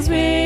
Cause we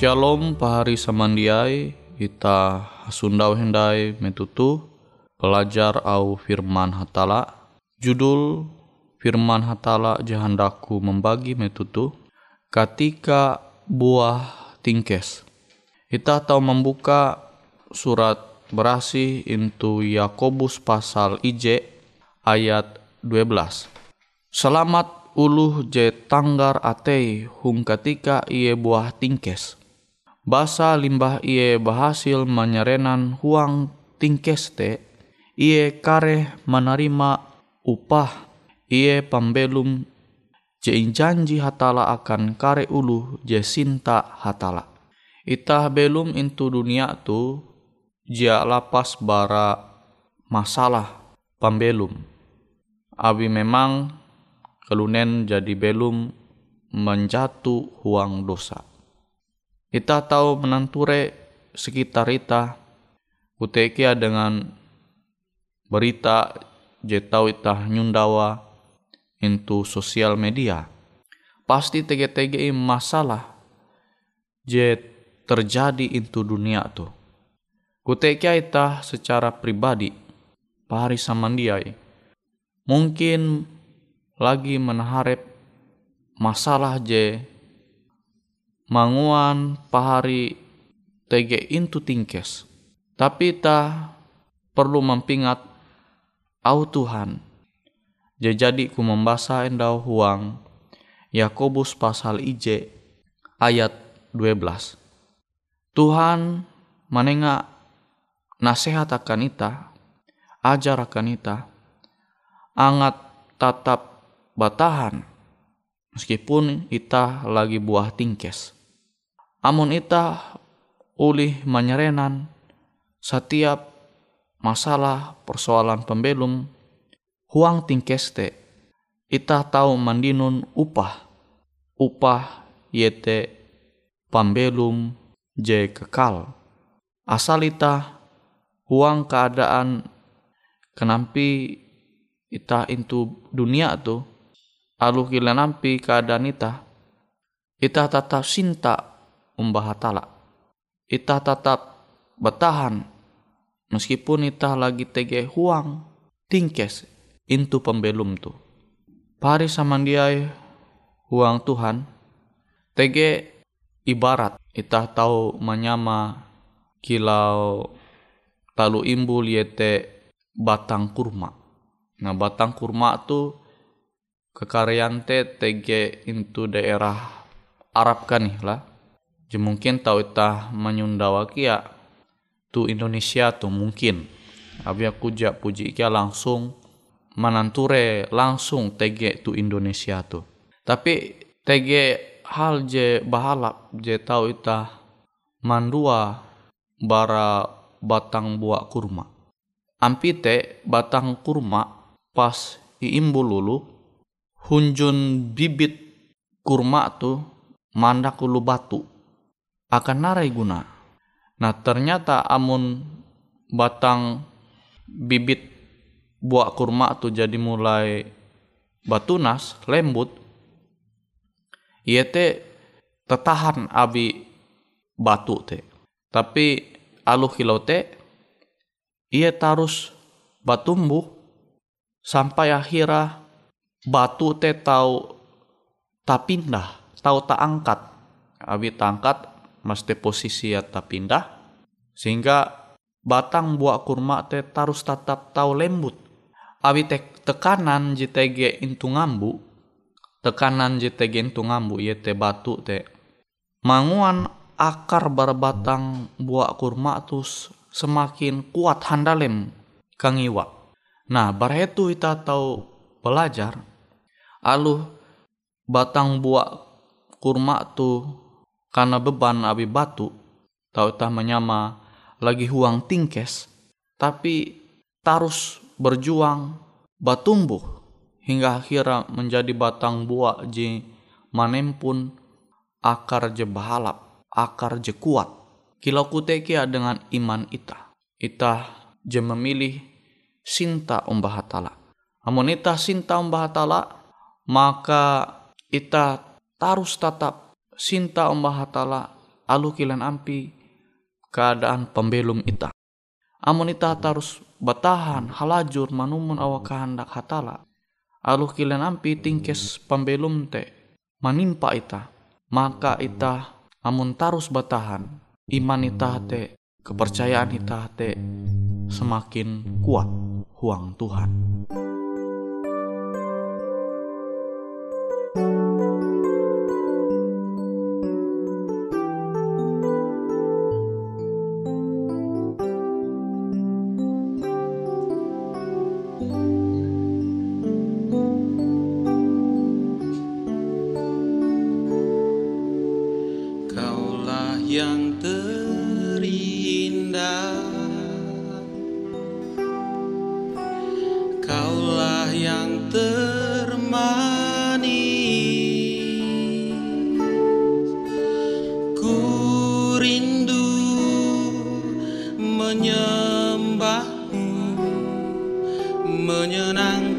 Shalom pahari samandiai Ita sundau hendai metutu Pelajar au firman hatala. Judul firman hatala jahandaku membagi metutu Ketika buah tingkes. Kita tahu membuka surat berasi into Yakobus pasal IJ ayat 12 Selamat uluh je tanggar atei hung ketika ia buah tingkes basa limbah ie berhasil menyerenan huang tingkeste, ie kare menerima upah, ie pembelum jein janji hatala akan kare ulu je sinta hatala. Itah belum into dunia tu, jia lapas bara masalah pembelum. Abi memang kelunen jadi belum menjatuh huang dosa. Ita tahu menanture sekitar ita kutekia dengan berita je tahu ita nyundawa into sosial media. pasti tege-tege masalah je terjadi itu dunia tuh. Kutekia ita secara pribadi, pahari samandiai. Mungkin lagi menaharep masalah je manguan pahari tege intu tingkes. Tapi ita perlu mempingat au Tuhan. Jadi ku membaca endau huang Yakobus pasal IJ ayat 12. Tuhan menengah nasihat akan ita, ajar akan ita, angat tatap batahan, meskipun ita lagi buah tingkes. Amun ita ulih menyerenan setiap masalah persoalan pembelum huang tingkes te ita tahu mandinun upah upah yete pambelum je kekal. Asal ita huang keadaan kenampi ita intu dunia tu alu kila nampi keadaan ita ita tetap cinta umbahatala ita tetap bertahan meskipun ita lagi tege huang tingkes intu pembelum tu pari samandiai huang Tuhan tege ibarat ita tahu menyama kilau talu imbul yete batang kurma. Nah batang kurma tu kekaryante tege into daerah Arab kan lah. Mungkin tahu ita menyundawa kia tu Indonesia tu mungkin. Abi aku jak puji kia langsung mananture langsung tege tu Indonesia tu. Tapi tege hal je bahalap je tahu ita mandua bara batang buah kurma. Ampite batang kurma pas iimbu lulu hunjun bibit kurma tu mandak ulu batu akan narai guna. Nah ternyata amun batang bibit buah kurma tu jadi mulai batunas lembut ia te tetahan abi batu te tapi alu kilau te ia tarus batumbuh sampai akhirnya batu te tahu tak pindah tahu tak angkat abi tangkat mesti posisi ya tak pindah sehingga batang buah kurma te tarus tetap tahu lembut abi te tekanan JTG intu ngambu tekanan jete gentu ngambu ye te batu te manguan akar berbatang buah kurma tus semakin kuat handalem kang iwa. Nah, barhetu ita tahu belajar alu batang buah kurma tu karena beban abi batu tahu tak menyama lagi huang tingkes tapi tarus berjuang batumbuh hingga akhirnya menjadi batang buah je manempun akar je bahalap, akar je kuat. Kilau kutekia dengan iman ita. Ita je memilih sinta umbah hatala. Ita sinta umbah hatala, maka ita tarus tetap sinta umbah hatala alu kilan ampi keadaan pembelum ita. Amun ita tarus batahan halajur manumun awak kehendak hatala aluh kilan ampi tingkes pembelum te manimpa ita maka ita amun tarus batahan iman ita te kepercayaan ita te semakin kuat huang Tuhan. menyembahmu menyenangkan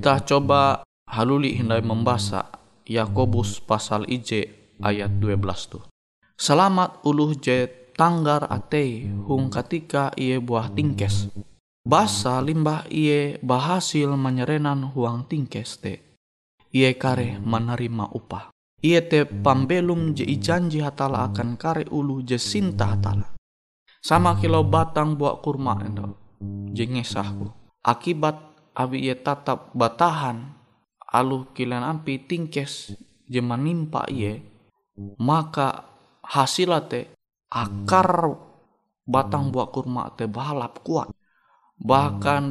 kita coba haluli hindai membaca Yakobus pasal IJ ayat 12 tuh. Selamat uluh je tanggar atei hung ketika iye buah tingkes. Basa limbah iye bahasil menyerenan huang tingkes te. Iye kare menerima upah. Iye te pambelum je ijanji hatala akan kare ulu je sinta hatala. Sama kilau batang buah kurma endo jengesahku. Akibat abi ia tatap batahan alu kilan ampi tingkes jemanimpa iye maka hasilate akar batang buah kurma te balap kuat. Bahkan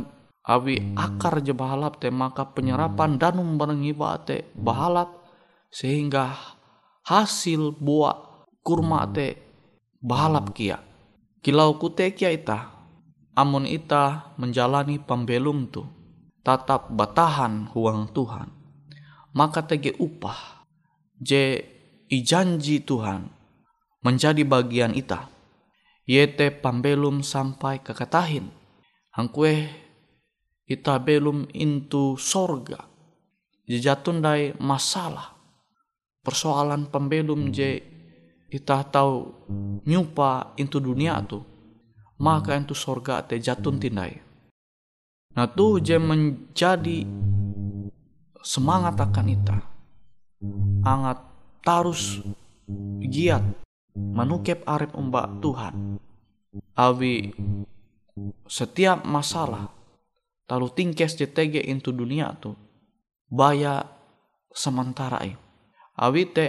abi akar je balap te maka penyerapan danum barengi te balap sehingga hasil buah kurma te balap kia. Kilau kute kia ita amun ita menjalani pembelum tu tatap batahan huang Tuhan. Maka tege upah je ijanji Tuhan menjadi bagian ita. Yete pambelum sampai kekatahin hangkue ita belum intu sorga. Jejatun dai masalah persoalan pembelum je ita tahu nyupa intu dunia tu maka itu sorga te jatun tindai. Nah je menjadi semangat akan ita. Angat tarus giat menukep arep umbak Tuhan. Awi setiap masalah talu tingkes JTG into dunia tu baya sementara i. Awi te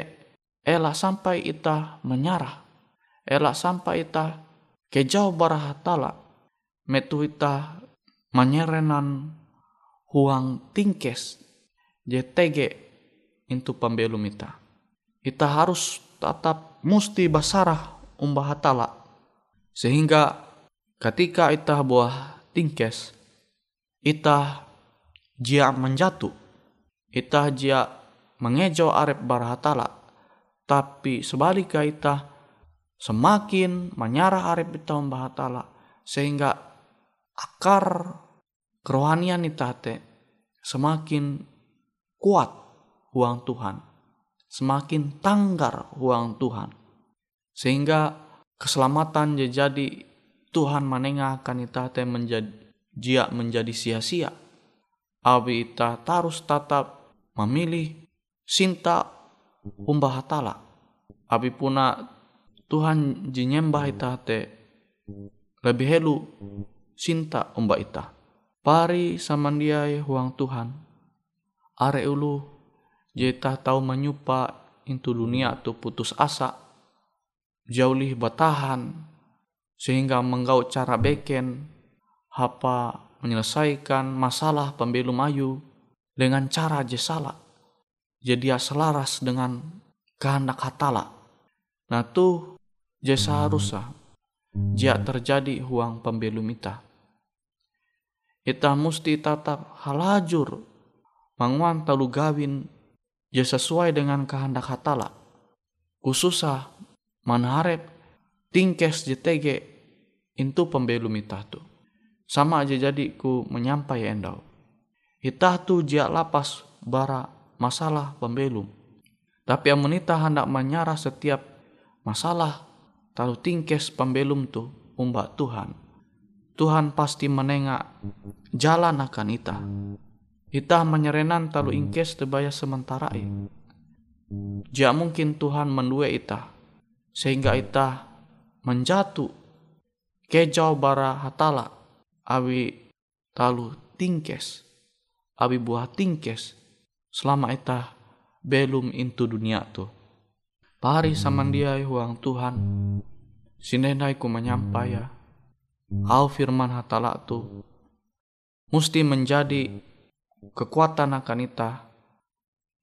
ela sampai ita menyarah. Ela sampai ita kejauh barahatala metuita manyerenan huang tingkes JTG itu pembelum ita. kita harus tetap mesti basarah umbah hatala. Sehingga ketika ita buah tingkes, ita jia menjatuh, ita jia mengejo arep barahatala. Tapi sebaliknya ita semakin menyarah arep ita umbah hatala. Sehingga akar kerohanian ita te semakin kuat uang Tuhan semakin tanggar uang Tuhan. Sehingga keselamatan jadi Tuhan menengah akan menjadi jia menjadi sia-sia. Abi ita tarus tetap memilih sinta umbah hatala. Abi puna Tuhan jinyembah ita te lebih helu sinta umbah ita. Pari samandiai huang Tuhan. Are ulu jeta tahu menyupa into dunia tu putus asa jauh lih batahan sehingga menggau cara beken apa menyelesaikan masalah pembelum ayu dengan cara je salah jadi selaras dengan kehendak hatala nah tuh je seharusnya jia terjadi huang pembelum ita musti tatap halajur manguan talu gawin ya sesuai dengan kehendak hatala. Khususah manharep tingkes JTG itu pembelum itah Sama aja jadi ku menyampai endau. Itah tu jia lapas bara masalah pembelum. Tapi amunita hendak menyarah setiap masalah tahu tingkes pembelum tu umbak Tuhan. Tuhan pasti menengak jalan akan itah Ita menyerenan talu ingkes tebaya sementara i. Jia mungkin Tuhan mendue ita sehingga ita menjatuh kejau bara hatala awi talu tingkes awi buah tingkes selama ita belum into dunia tu. Pari samandia huang Tuhan sinenai ku menyampai ya. Au firman hatala tu mesti menjadi kekuatan akan kita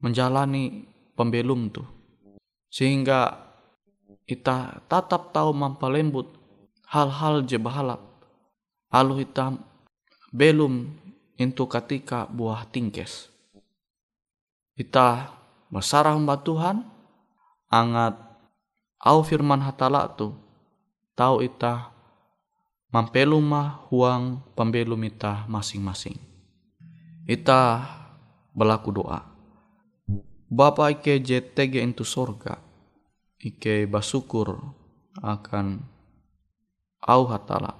menjalani pembelum tu. Sehingga kita tetap tahu mampalembut hal-hal je bahalap alu hitam belum itu ketika buah tingkes. Kita bersarah mbak Tuhan angat au firman hatala tu tahu ita mampelumah huang pembelum ita masing-masing Ita berlaku doa. Bapa ike JTG itu sorga. Ike basukur akan au hatala.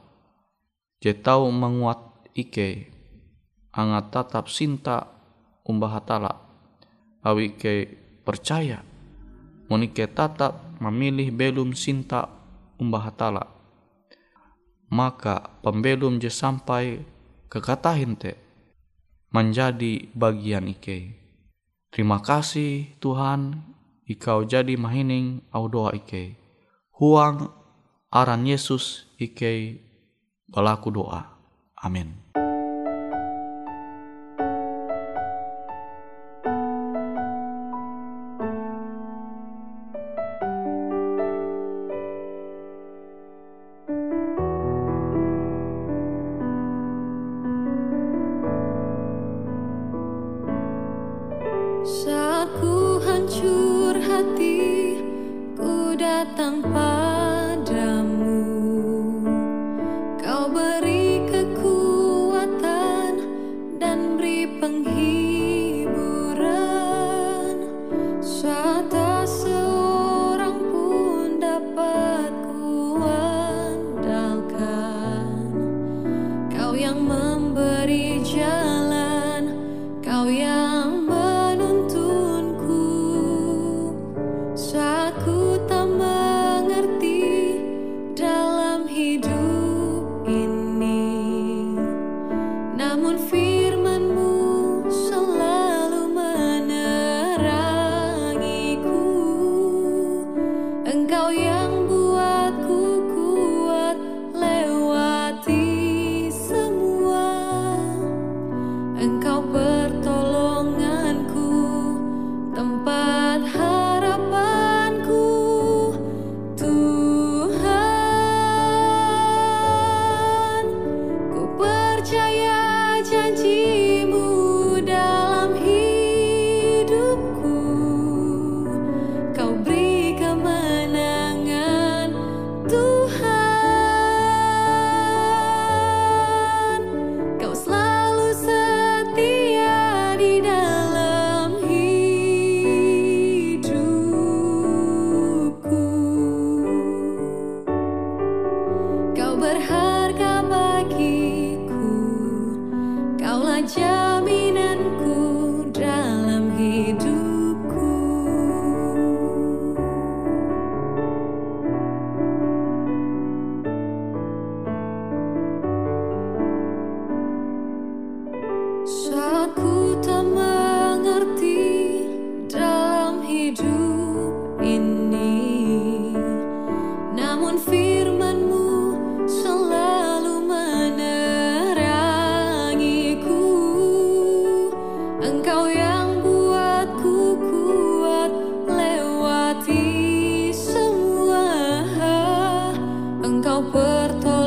Jetau menguat ike angat tatap sinta umbah hatala. Awi ike percaya. Monike tatap memilih belum sinta umbah hatala. Maka pembelum je sampai ke kata hinte menjadi bagian Ike. Terima kasih Tuhan, Ikau jadi mahining au doa Ike. Huang aran Yesus Ike balaku doa. Amin. pertolongan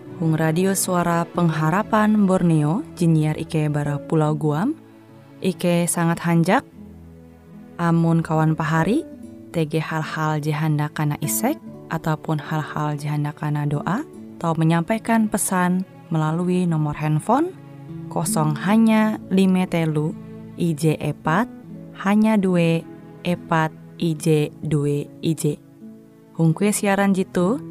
Hung Radio Suara Pengharapan Borneo, Jinier IK Bara Pulau Guam, IK sangat hanjak, amun kawan pahari, TG hal-hal jihanda kana isek, ataupun hal-hal jihanda kana doa, atau menyampaikan pesan melalui nomor handphone kosong hanya lima telu IJ epat hanya dua epat IJ dua IJ. Hungkue siaran jitu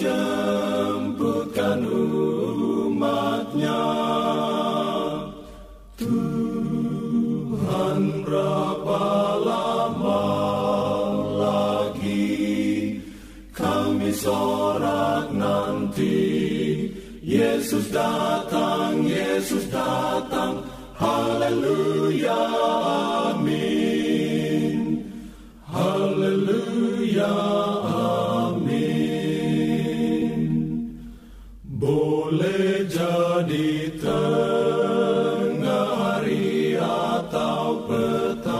jemputkan umatnya. Tuhan berapa lama lagi kami sorak nanti. Yesus datang, Yesus datang. Haleluya, atau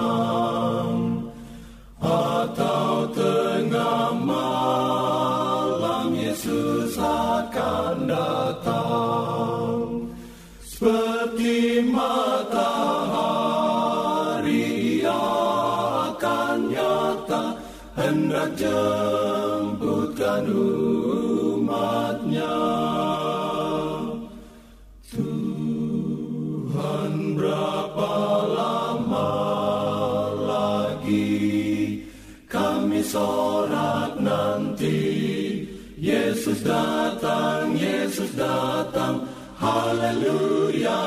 Yesus datang, Yesus datang, Haleluya,